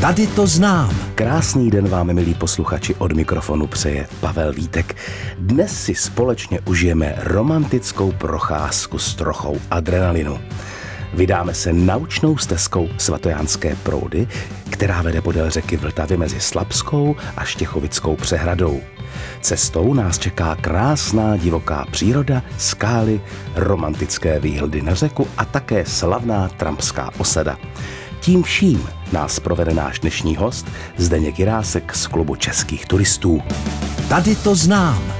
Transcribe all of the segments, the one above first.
Tady to znám. Krásný den vám, milí posluchači, od mikrofonu přeje Pavel Vítek. Dnes si společně užijeme romantickou procházku s trochou adrenalinu. Vydáme se naučnou stezkou svatojánské proudy, která vede podél řeky Vltavy mezi Slabskou a Štěchovickou přehradou. Cestou nás čeká krásná divoká příroda, skály, romantické výhledy na řeku a také slavná trampská osada. Tím vším nás provede náš dnešní host Zdeněk Jirásek z klubu českých turistů. Tady to znám.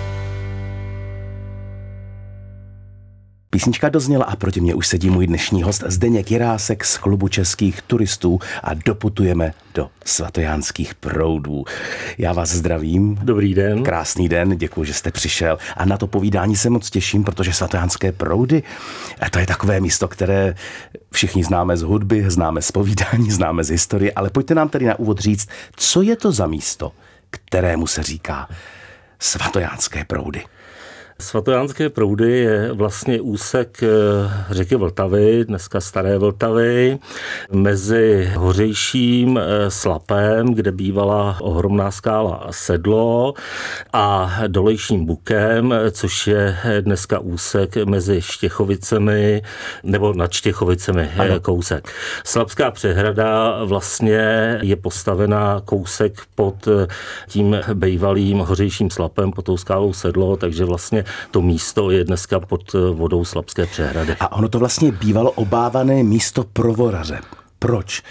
Písnička dozněla a proti mě už sedí můj dnešní host Zdeněk Jirásek z klubu českých turistů a doputujeme do svatojánských proudů. Já vás zdravím. Dobrý den. Krásný den, děkuji, že jste přišel. A na to povídání se moc těším, protože svatojánské proudy, to je takové místo, které všichni známe z hudby, známe z povídání, známe z historie, ale pojďte nám tady na úvod říct, co je to za místo, kterému se říká svatojánské proudy. Svatojánské proudy je vlastně úsek eh, řeky Vltavy, dneska staré Vltavy, mezi hořejším eh, Slapem, kde bývala ohromná skála Sedlo a dolejším Bukem, což je dneska úsek mezi Štěchovicemi nebo nad Štěchovicemi ano. kousek. Slapská přehrada vlastně je postavená kousek pod eh, tím bývalým hořejším Slapem, pod tou skálou Sedlo, takže vlastně to místo je dneska pod vodou Slabské přehrady. A ono to vlastně bývalo obávané místo pro voraře. Proč?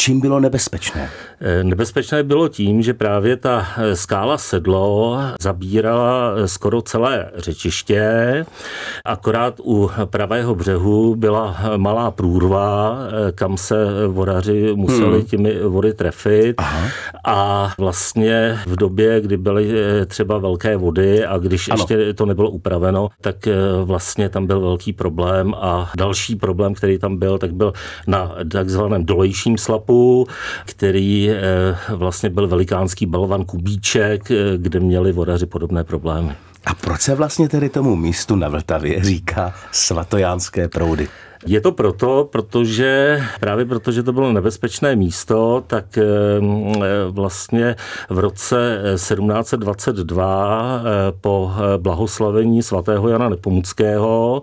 Čím bylo nebezpečné? Eh, nebezpečné bylo tím, že právě ta eh, skála Sedlo zabírala eh, skoro celé řečiště, akorát u pravého břehu byla malá průrva, kam se vodaři museli hmm. těmi vody trefit Aha. a vlastně v době, kdy byly třeba velké vody a když ano. ještě to nebylo upraveno, tak vlastně tam byl velký problém a další problém, který tam byl, tak byl na takzvaném dolejším slapu, Evropu, který eh, vlastně byl velikánský balvan Kubíček, eh, kde měli vodaři podobné problémy. A proč se vlastně tedy tomu místu na Vltavě říká svatojánské proudy? Je to proto, protože právě protože to bylo nebezpečné místo, tak eh, vlastně v roce 1722 eh, po eh, blahoslavení svatého Jana Nepomuckého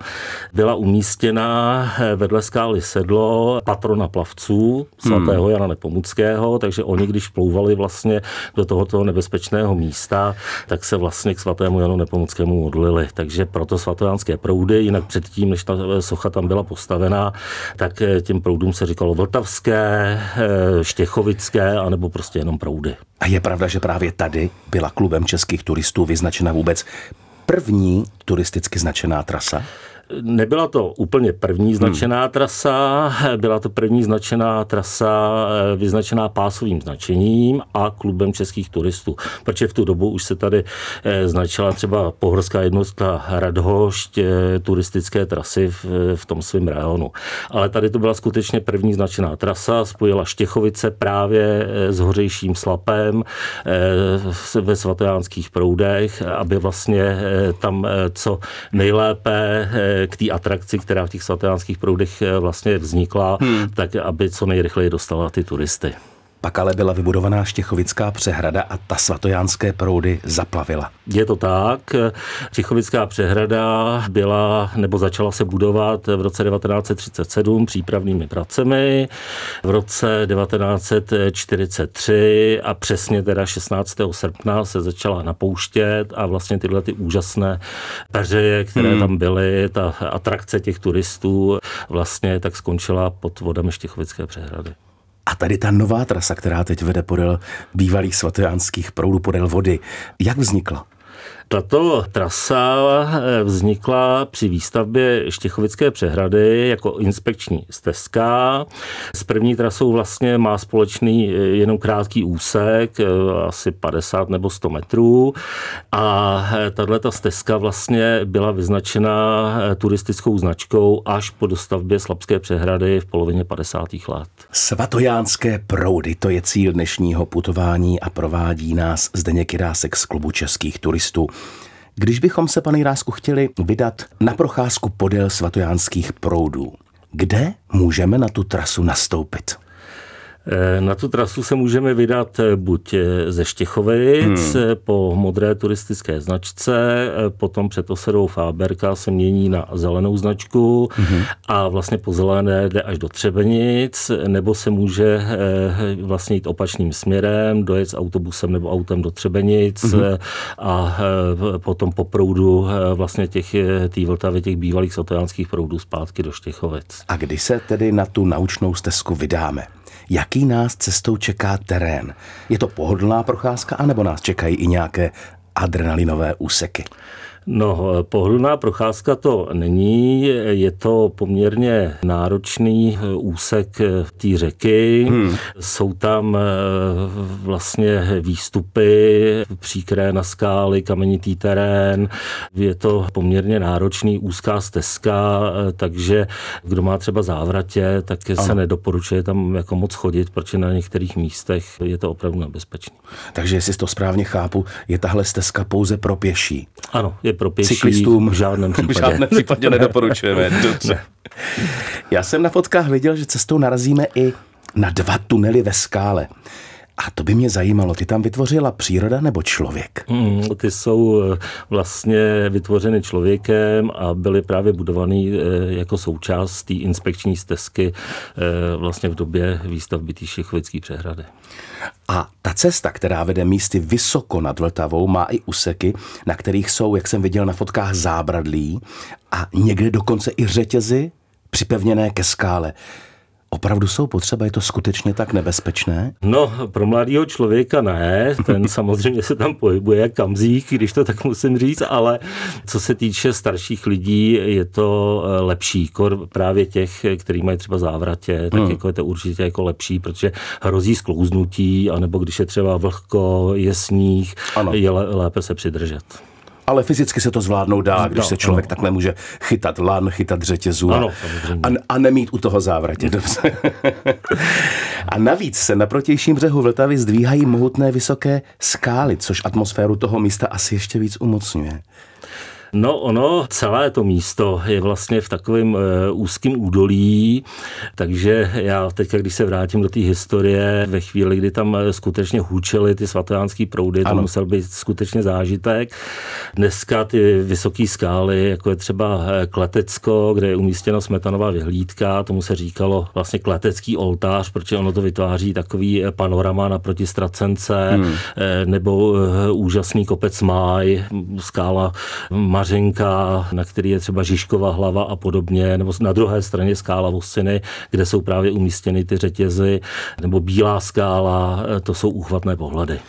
byla umístěna vedle skály Sedlo patrona plavců svatého hmm. Jana Nepomuckého, takže oni, když plouvali vlastně do tohoto nebezpečného místa, tak se vlastně k svatému Janu Nepomuckému modlili. Takže proto svatojánské proudy, jinak předtím, než ta socha tam byla postavena, postavená, tak eh, těm proudům se říkalo vltavské, eh, štěchovické, anebo prostě jenom proudy. A je pravda, že právě tady byla klubem českých turistů vyznačena vůbec první turisticky značená trasa? Nebyla to úplně první hmm. značená hmm. trasa, byla to první značená trasa eh, vyznačená pásovým značením a klubem českých turistů, protože v tu dobu už se tady eh, značila třeba pohorská jednotka Radhošť eh, turistické trasy v, v tom svém rajonu. Ale tady to byla skutečně první značená trasa, spojila Štěchovice právě s hořejším slapem ve svatojánských proudech, aby vlastně tam co nejlépe k té atrakci, která v těch svatojánských proudech eh, vlastně vznikla, hmm. tak aby co nejrychleji dostala ty turisty. Pak ale byla vybudovaná Štěchovická přehrada a ta svatojánské proudy zaplavila. Je to tak. Štěchovická přehrada byla nebo začala se budovat v roce 1937 přípravnými pracemi, v roce 1943 a přesně teda 16. srpna se začala napouštět a vlastně tyhle ty úžasné peřeje, které hmm. tam byly, ta atrakce těch turistů vlastně tak skončila pod vodami Štěchovické přehrady. A tady ta nová trasa, která teď vede podél bývalých svatojánských proudů podél vody, jak vznikla? Tato trasa eh, vznikla při výstavbě Štěchovické přehrady jako inspekční stezka. S první trasou vlastně má společný eh, jenom krátký úsek, eh, asi 50 nebo 100 metrů. A tato stezka vlastně byla vyznačena turistickou značkou až po dostavbě Slabské přehrady v polovině 50. let. Svatojánské proudy, to je cíl dnešního putování a provádí nás Zdeněk Kirásek z klubu českých turistů. Když bychom se, pane Jirásku, chtěli vydat na procházku podél svatojánských proudů, kde můžeme na tu trasu nastoupit? Eh, na tu trasu se můžeme vydat eh, buď eh, ze Štěchovic hmm. po modré turistické značce, potom před osadou Fáberka se mění na zelenou značku hmm. a vlastně po zelené jde až do Třebenic, nebo se může vlastně jít opačným směrem, dojet s autobusem nebo autem do Třebenic hmm. a potom po proudu vlastně těch tý Vltavy, těch bývalých sotojánských proudů zpátky do Štěchovic. A kdy se tedy na tu naučnou stezku vydáme? Jaký nás cestou čeká terén. Je to pohodlná procházka, anebo nás čekají i nějaké adrenalinové úseky? No, pohodlná procházka to není, je to poměrně náročný úsek té řeky. Hmm. Jsou tam eh, vlastně výstupy příkré na skály, kamenitý terén. Je to poměrně náročný úzká stezka, eh, takže kdo má třeba závratě, tak ano. se nedoporučuje tam jako moc chodit, protože na některých místech je to opravdu nebezpečné. Takže jestli to správně chápu, je tahle stezka pouze pro pěší. Ano, je pro pěší. Cyklistům v žádném případě. V žádném případě nedoporučujeme. Dobře. Já jsem na fotkách viděl, že cestou narazíme i na dva tunely ve skále. A to by mě zajímalo, ty tam vytvořila příroda nebo člověk? Mm, ty jsou eh, vlastně vytvořeny člověkem a byly právě budovaný eh, jako součást té inspekční stezky eh, vlastně v době výstavby té Šechovické přehrady. A ta cesta, která vede místy vysoko nad Vltavou, má i úseky, na kterých jsou, jak jsem viděl na fotkách, zábradlí a někde dokonce i řetězy připevněné ke skále. Opravdu jsou potřeba? Je to skutečně tak nebezpečné? No, pro mladého člověka ne. Ten samozřejmě se tam pohybuje jak kamzík, když to tak musím říct, ale co se týče starších lidí, je to eh, lepší. Kor právě těch, kteří mají třeba závratě, tak hmm. jako je to určitě jako lepší, protože hrozí sklouznutí, anebo když je třeba vlhko, je sníh, ano. je lépe se přidržet ale fyzicky se to zvládnout dá, když no, se člověk no. takhle může chytat lan, chytat řetězu ano, a, a nemít u toho závratě. Dobře. a navíc se na protějším břehu Vltavy zdvíhají mohutné vysoké skály, což atmosféru toho místa asi ještě víc umocňuje. No ono, celé to místo je vlastně v takovém e, úzkém údolí, takže já teď, když se vrátím do té historie, ve chvíli, kdy tam eh, skutečně hůčely ty svatojánský proudy, ano. to musel být skutečně zážitek. Dneska ty vysoké skály, jako je třeba eh, Kletecko, kde je umístěna smetanová vyhlídka, tomu se říkalo vlastně Kletecký oltář, protože ono to vytváří takový panorama naproti Stracence, hmm. nebo úžasný kopec Máj, skála Mařenka, na který je třeba Žižkova hlava a podobně, nebo na druhé straně skála Vosiny, kde jsou právě umístěny ty řetězy, nebo Bílá skála, to jsou úchvatné pohledy.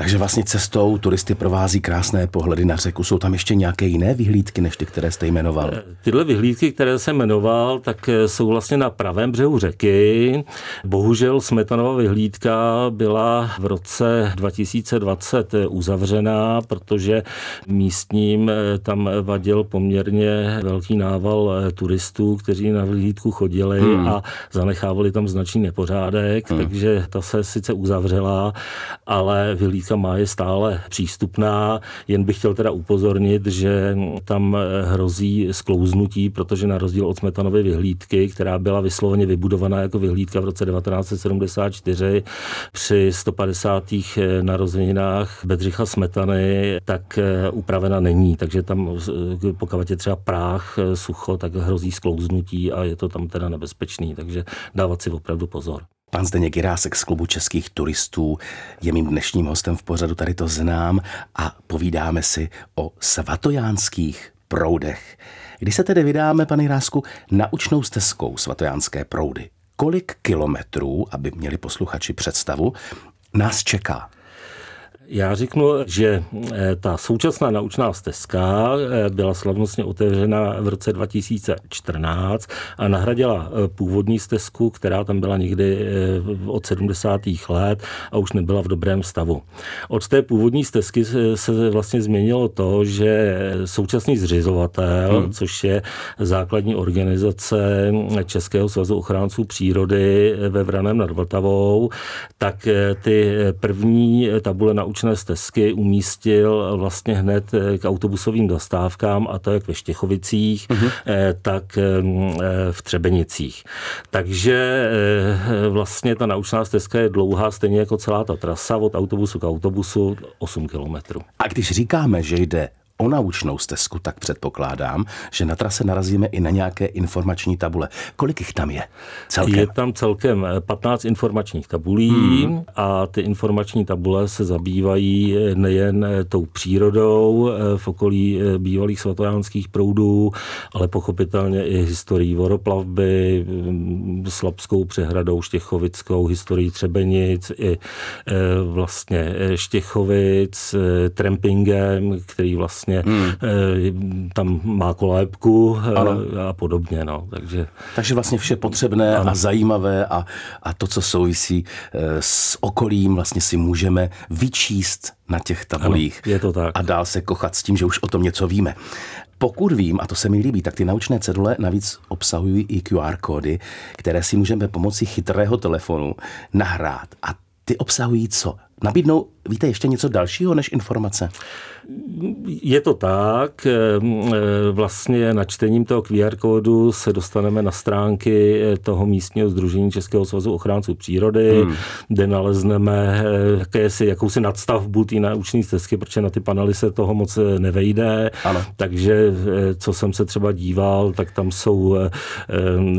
Takže vlastně cestou turisty provází krásné pohledy na řeku. Jsou tam ještě nějaké jiné vyhlídky, než ty, které jste jmenoval? Eh, tyhle vyhlídky, které jsem jmenoval, tak eh, jsou vlastně na pravém břehu řeky. Bohužel Smetanova vyhlídka byla v roce 2020 eh, uzavřená, protože místním tam vadil poměrně velký nával turistů, kteří na vyhlídku chodili hmm. a zanechávali tam značný nepořádek, hmm. takže ta se sice uzavřela, ale vyhlídka má je stále přístupná, jen bych chtěl teda upozornit, že tam hrozí sklouznutí, protože na rozdíl od Smetanovy vyhlídky, která byla vysloveně vybudovaná jako vyhlídka v roce 1974 při 150. narozeninách Bedřicha Smetany, tak upravena není, takže tam pokud je třeba práh, sucho, tak hrozí sklouznutí a je to tam teda nebezpečný, takže dávat si opravdu pozor. Pan Zdeněk Jirásek z klubu českých turistů je mým dnešním hostem v pořadu, tady to znám a povídáme si o svatojánských proudech. Když se tedy vydáme, pane Jirásku, naučnou stezkou svatojánské proudy, kolik kilometrů, aby měli posluchači představu, nás čeká? Já řeknu, že eh, ta současná naučná stezka eh, byla slavnostně otevřena v roce 2014 a nahradila eh, původní stezku, která tam byla někdy od 70. let a už nebyla v dobrém stavu. Od té původní stezky se vlastně změnilo to, že současný zřizovatel, hmm. což je základní organizace Českého svazu ochránců přírody ve Vraném nad Vltavou, tak ty první tabule naučné naučné stezky umístil vlastně hned k autobusovým dostávkám a to jak ve Štěchovicích, uh-huh. tak v Třebenicích. Takže vlastně ta naučná stezka je dlouhá, stejně jako celá ta trasa od autobusu k autobusu 8 kilometrů. A když říkáme, že jde o naučnou stezku, tak předpokládám, že na trase narazíme i na nějaké informační tabule. Kolik jich tam je? Celkem? Je tam celkem 15 informačních tabulí hmm. a ty informační tabule se zabývají nejen tou přírodou eh, v okolí eh, bývalých svatojánských proudů, ale pochopitelně i historií voroplavby, mm, Slabskou přehradou, Štěchovickou, historií Třebenic, i eh, vlastně Štěchovic, trampingem, který vlastně vlastně hmm. tam má kolébku eh, ano. a podobně. No. Takže, Takže vlastně vše potřebné ano. a zajímavé a, a to, co souvisí eh, s okolím, vlastně si můžeme vyčíst na těch tabulích. Ano, je to tak. A dál se kochat s tím, že už o tom něco víme. Pokud vím, a to se mi líbí, tak ty naučné cedule navíc obsahují i QR kódy, které si můžeme pomocí chytrého telefonu nahrát. A ty obsahují co? Nabídnou, víte, ještě něco dalšího než informace? Je to tak. Eh, eh, vlastně načtením toho QR kódu se dostaneme na stránky eh, toho místního združení Českého svazu ochránců přírody, hmm. kde nalezneme jakési, jakousi nadstavbu té naučné stezky, protože na ty panely se toho moc nevejde. Ano. Takže co jsem se třeba díval, tak tam jsou,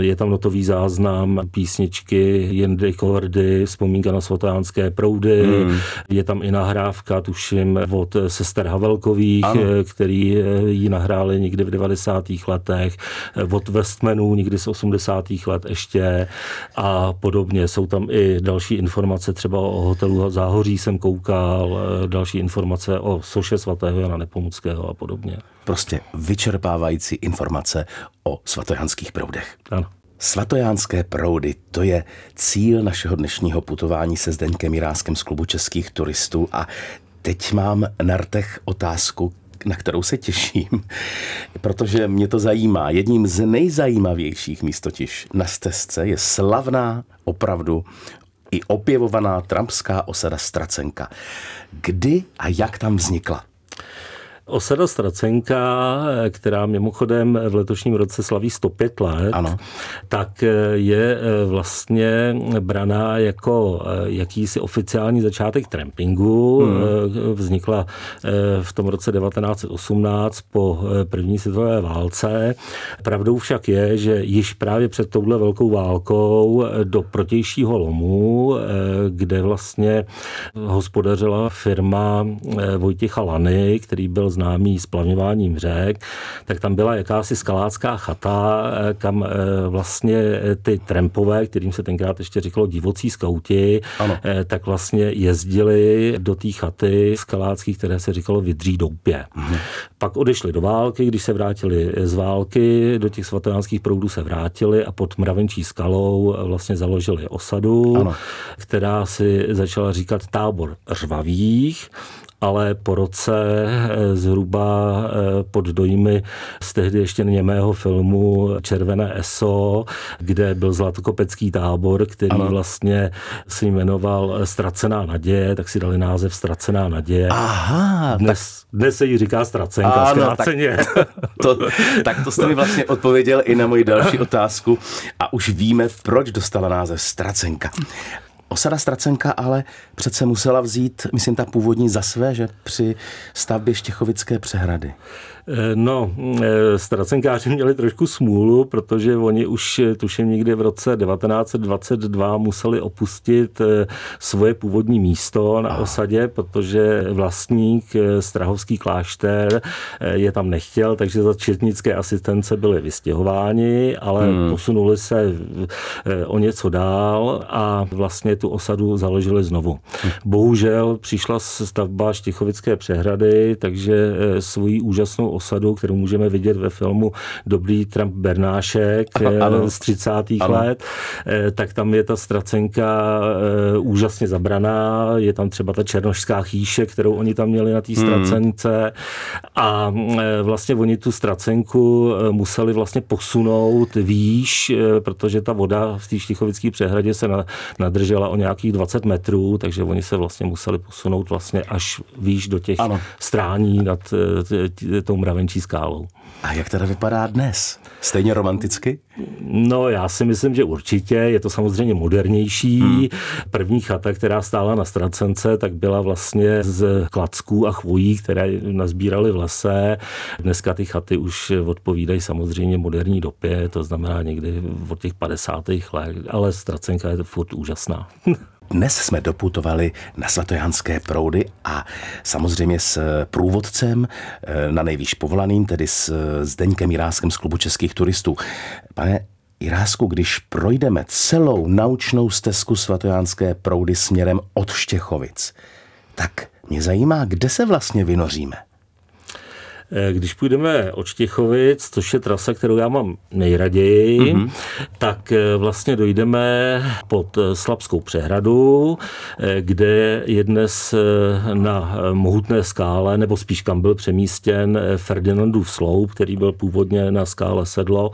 je tam notový záznam písničky Jendy Kordy, vzpomínka na svatojánské proudy, hmm. je tam i nahrávka, tuším, od sester Havelkových, ano. Eh, který eh, ji nahráli někdy v 90. letech, eh, od Westmanů někdy z 80. let ještě a podobně. Jsou tam i další informace třeba o hotelu Záhoří jsem koukal, další informace o soše svatého Jana Nepomuckého a podobně. Prostě vyčerpávající informace o svatojanských proudech. Ano. Svatojánské proudy, to je cíl našeho dnešního putování se Zdeňkem Jiráskem z klubu českých turistů a teď mám na rtech otázku, na kterou se těším, protože mě to zajímá. Jedním z nejzajímavějších míst totiž na stezce je slavná, opravdu i opěvovaná trampská osada Stracenka. Kdy a jak tam vznikla? Osada Stracenka, která mimochodem v letošním roce slaví 105 let, ano. tak je eh, vlastně braná jako eh, jakýsi oficiální začátek trampingu. Hmm. Eh, vznikla v tom roce 1918 po první světové válce. Pravdou však je, že již právě před touhle velkou válkou do protějšího lomu, kde vlastně hospodařila firma Vojtěcha Lany, který byl známý splavňováním řek, tak tam byla jakási skalácká chata, eh, kam eh, vlastně eh, ty trampové, kterým se tenkrát ještě říkalo divocí skauti, ano. tak vlastně jezdili do té chaty skaláckých, které se říkalo Vydří doupě. Mhm. Pak odešli do války, když se vrátili z války, do těch svatojánských proudů se vrátili a pod mravenčí skalou vlastně založili osadu, ano. která si začala říkat tábor řvavých ale po roce eh, zhruba eh, pod dojmy z tehdy ještě němého filmu Červené ESO, kde byl Zlatokopecký tábor, který ano. vlastně se jmenoval Ztracená naděje, tak si dali název Ztracená naděje. Aha. Dnes, tak... dnes se jí říká Ztracenka, ano, zkráceně. Tak to, tak to jste mi vlastně odpověděl i na moji další otázku a už víme, proč dostala název Ztracenka. Osada Stracenka ale přece musela vzít, myslím, ta původní za své, že při stavbě Štěchovické přehrady. Eh, no, eh, stracenkáři měli trošku smůlu, protože oni už eh, tuším někdy v roce 1922 museli opustit svoje původní místo na osadě, protože vlastník Strahovský klášter je tam nechtěl, takže za četnické asistence byli vystěhováni, ale hmm. posunuli se o něco dál a vlastně tu osadu založili znovu. Hmm. Bohužel přišla stavba Štichovické přehrady, takže svoji úžasnou osadu, kterou můžeme vidět ve filmu Dobrý Trump Bernášek ano. z 30. Ano. let, eh, tak tam je ta ztracenka eh, úžasně zabraná, je tam třeba ta černošská chýše, kterou oni tam měli na té hmm. ztracence hmm. a eh, vlastně oni tu ztracenku museli vlastně posunout výš, protože ta voda v té Štichovické přehradě se nadržela o nějakých 20 metrů, takže oni se vlastně museli posunout vlastně až výš do těch ano. strání nad tou mravenčí skálou. A jak teda vypadá dnes? Stejně romanticky? No, já si myslím, že určitě. Je to samozřejmě modernější. Hmm. První chata, která stála na Stracence, tak byla vlastně z klacků a chvojí, které nazbírali v lese. Dneska ty chaty už odpovídají samozřejmě moderní době, to znamená někdy od těch 50. let, ale Stracenka je furt úžasná. Dnes jsme doputovali na svatojánské proudy a samozřejmě s průvodcem eh, na nejvýš povolaným, tedy s Zdeňkem Jiráskem z klubu českých turistů. Pane Jirásku, když projdeme celou naučnou stezku svatojánské proudy směrem od Štěchovic, tak mě zajímá, kde se vlastně vynoříme. Eh, když půjdeme od Štěchovic, což je trasa, kterou já mám nejraději, mm-hmm. tak eh, vlastně dojdeme pod eh, Slabskou přehradu, kde je dnes na mohutné skále, nebo spíš kam byl přemístěn Ferdinandův sloup, který byl původně na skále sedlo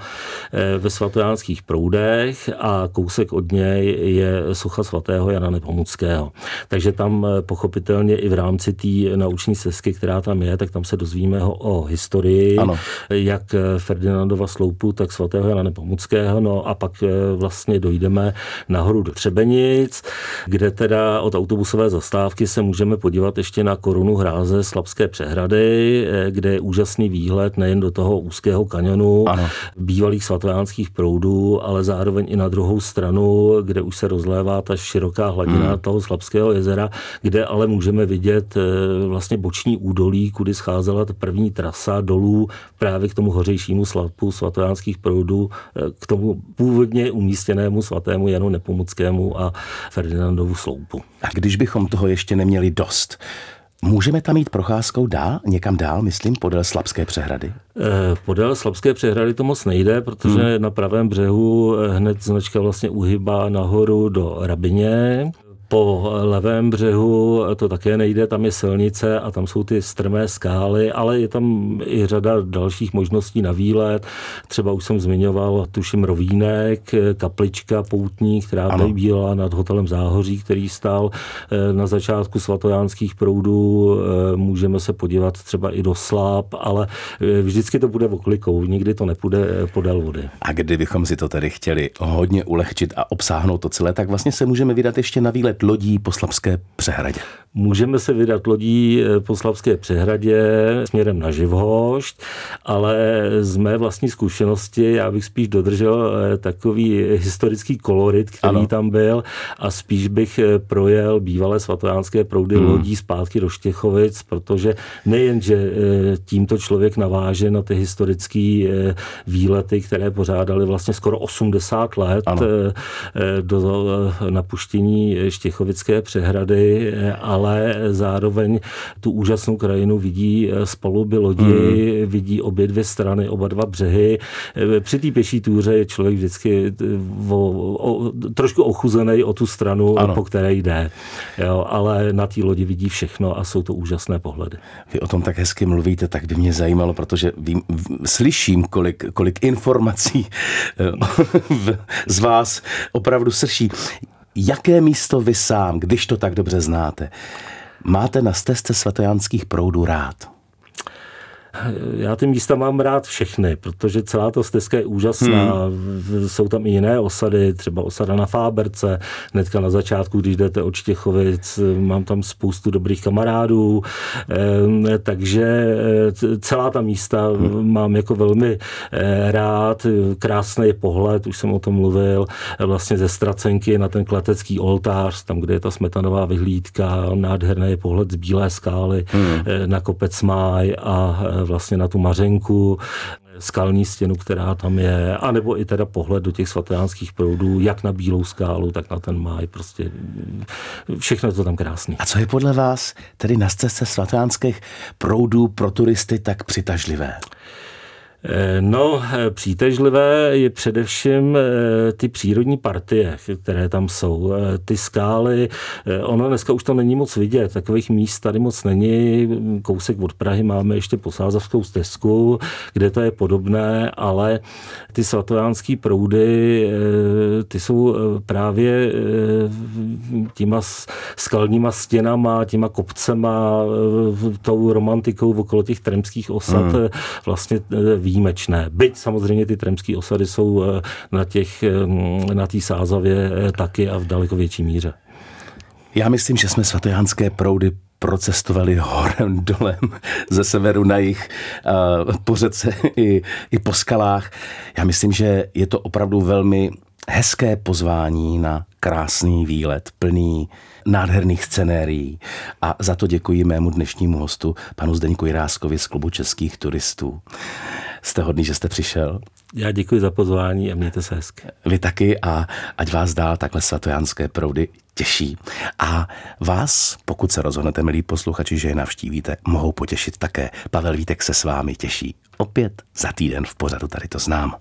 ve svatojánských proudech a kousek od něj je socha svatého Jana Nepomuckého. Takže tam pochopitelně i v rámci té nauční stezky, která tam je, tak tam se dozvíme ho o historii, ano. jak Ferdinandova sloupu, tak svatého Jana Nepomuckého. No a pak eh, vlastně dojdeme nahoru do Třebenic, kde teda od autobusové zastávky se můžeme podívat ještě na korunu hráze Slabské přehrady, eh, kde je úžasný výhled nejen do toho úzkého kanionu ano. bývalých svatojánských proudů, ale zároveň i na druhou stranu, kde už se rozlévá ta široká hladina hmm. toho Slabského jezera, kde ale můžeme vidět eh, vlastně boční údolí, kudy scházela ta první trasa dolů právě k tomu hořejšímu sladku svatojánských proudů, eh, k tomu původně umístěnému svatému Janu Nepomuckému a Ferdinandovu sloupu. A když bychom toho ještě neměli dost, Můžeme tam jít procházkou dál, někam dál, myslím, podél Slabské přehrady? Eh, podél Slabské přehrady to moc nejde, protože hmm. na pravém břehu eh, hned značka vlastně uhybá nahoru do Rabině. Po levém břehu to také nejde, tam je silnice a tam jsou ty strmé skály, ale je tam i řada dalších možností na výlet. Třeba už jsem zmiňoval, tuším, Rovínek, kaplička poutní, která ano. byla nad hotelem Záhoří, který stál eh, na začátku svatojánských proudů. Eh, můžeme se podívat třeba i do Sláp, ale eh, vždycky to bude oklikou, nikdy to nepůjde podél vody. A kdybychom si to tedy chtěli hodně ulehčit a obsáhnout to celé, tak vlastně se můžeme vydat ještě na výlet lodí po Slabské přehradě? Můžeme se vydat lodí eh, po Slabské přehradě směrem na Živhošť, ale z mé vlastní zkušenosti já bych spíš dodržel eh, takový historický kolorit, který ano. tam byl a spíš bych eh, projel bývalé svatojánské proudy hmm. lodí zpátky do Štěchovic, protože nejen, že tímto člověk naváže na ty historické výlety, které pořádali vlastně skoro 80 let ano. do napuštění Štěchovic, Těchovické přehrady, ale zároveň tu úžasnou krajinu vidí z paluby lodi, mm. vidí obě dvě strany, oba dva břehy. Při té pěší túře je člověk vždycky o, o, trošku ochuzený o tu stranu, ano. po které jde. Jo, ale na té lodi vidí všechno a jsou to úžasné pohledy. Vy o tom tak hezky mluvíte, tak by mě zajímalo, protože vím, slyším, kolik, kolik informací z vás opravdu srší. Jaké místo vy sám, když to tak dobře znáte, máte na stezce svatojánských proudů rád? Já ty místa mám rád všechny, protože celá ta stezka je úžasná. Hmm. Jsou tam i jiné osady, třeba osada na Fáberce, hnedka na začátku, když jdete od Štěchovic, mám tam spoustu dobrých kamarádů, takže eh, celá ta místa hmm. mám jako velmi eh, rád. Krásný pohled, už jsem o tom mluvil, vlastně ze Stracenky na ten kletecký oltář, tam, kde je ta smetanová vyhlídka, nádherný pohled z Bílé skály hmm. Eh, na kopec Máj a vlastně na tu Mařenku, skalní stěnu, která tam je, anebo i teda pohled do těch svatojánských proudů, jak na Bílou skálu, tak na ten máj, prostě všechno je to tam krásné. A co je podle vás tedy na cestě svatojánských proudů pro turisty tak přitažlivé? No, přítežlivé je především ty přírodní partie, které tam jsou. Ty skály, ono dneska už to není moc vidět, takových míst tady moc není. Kousek od Prahy máme ještě posázavskou stezku, kde to je podobné, ale ty svatojánský proudy, ty jsou právě těma skalníma stěnama, těma kopcema, tou romantikou okolo těch tremských osad hmm. vlastně výjimečné. Byť samozřejmě ty tremské osady jsou na těch, na té sázavě taky a v daleko větší míře. Já myslím, že jsme svatojánské proudy procestovali horem dolem ze severu na jich, po řece i, i po skalách. Já myslím, že je to opravdu velmi hezké pozvání na krásný výlet, plný nádherných scenérií. A za to děkuji mému dnešnímu hostu, panu Zdeňku Jiráskovi z klubu českých turistů. Jste hodný, že jste přišel. Já děkuji za pozvání a mějte se hezky. Vy taky a ať vás dál takhle svatojánské proudy těší. A vás, pokud se rozhodnete, milí posluchači, že je navštívíte, mohou potěšit také. Pavel Vítek se s vámi těší opět za týden v pořadu Tady to znám.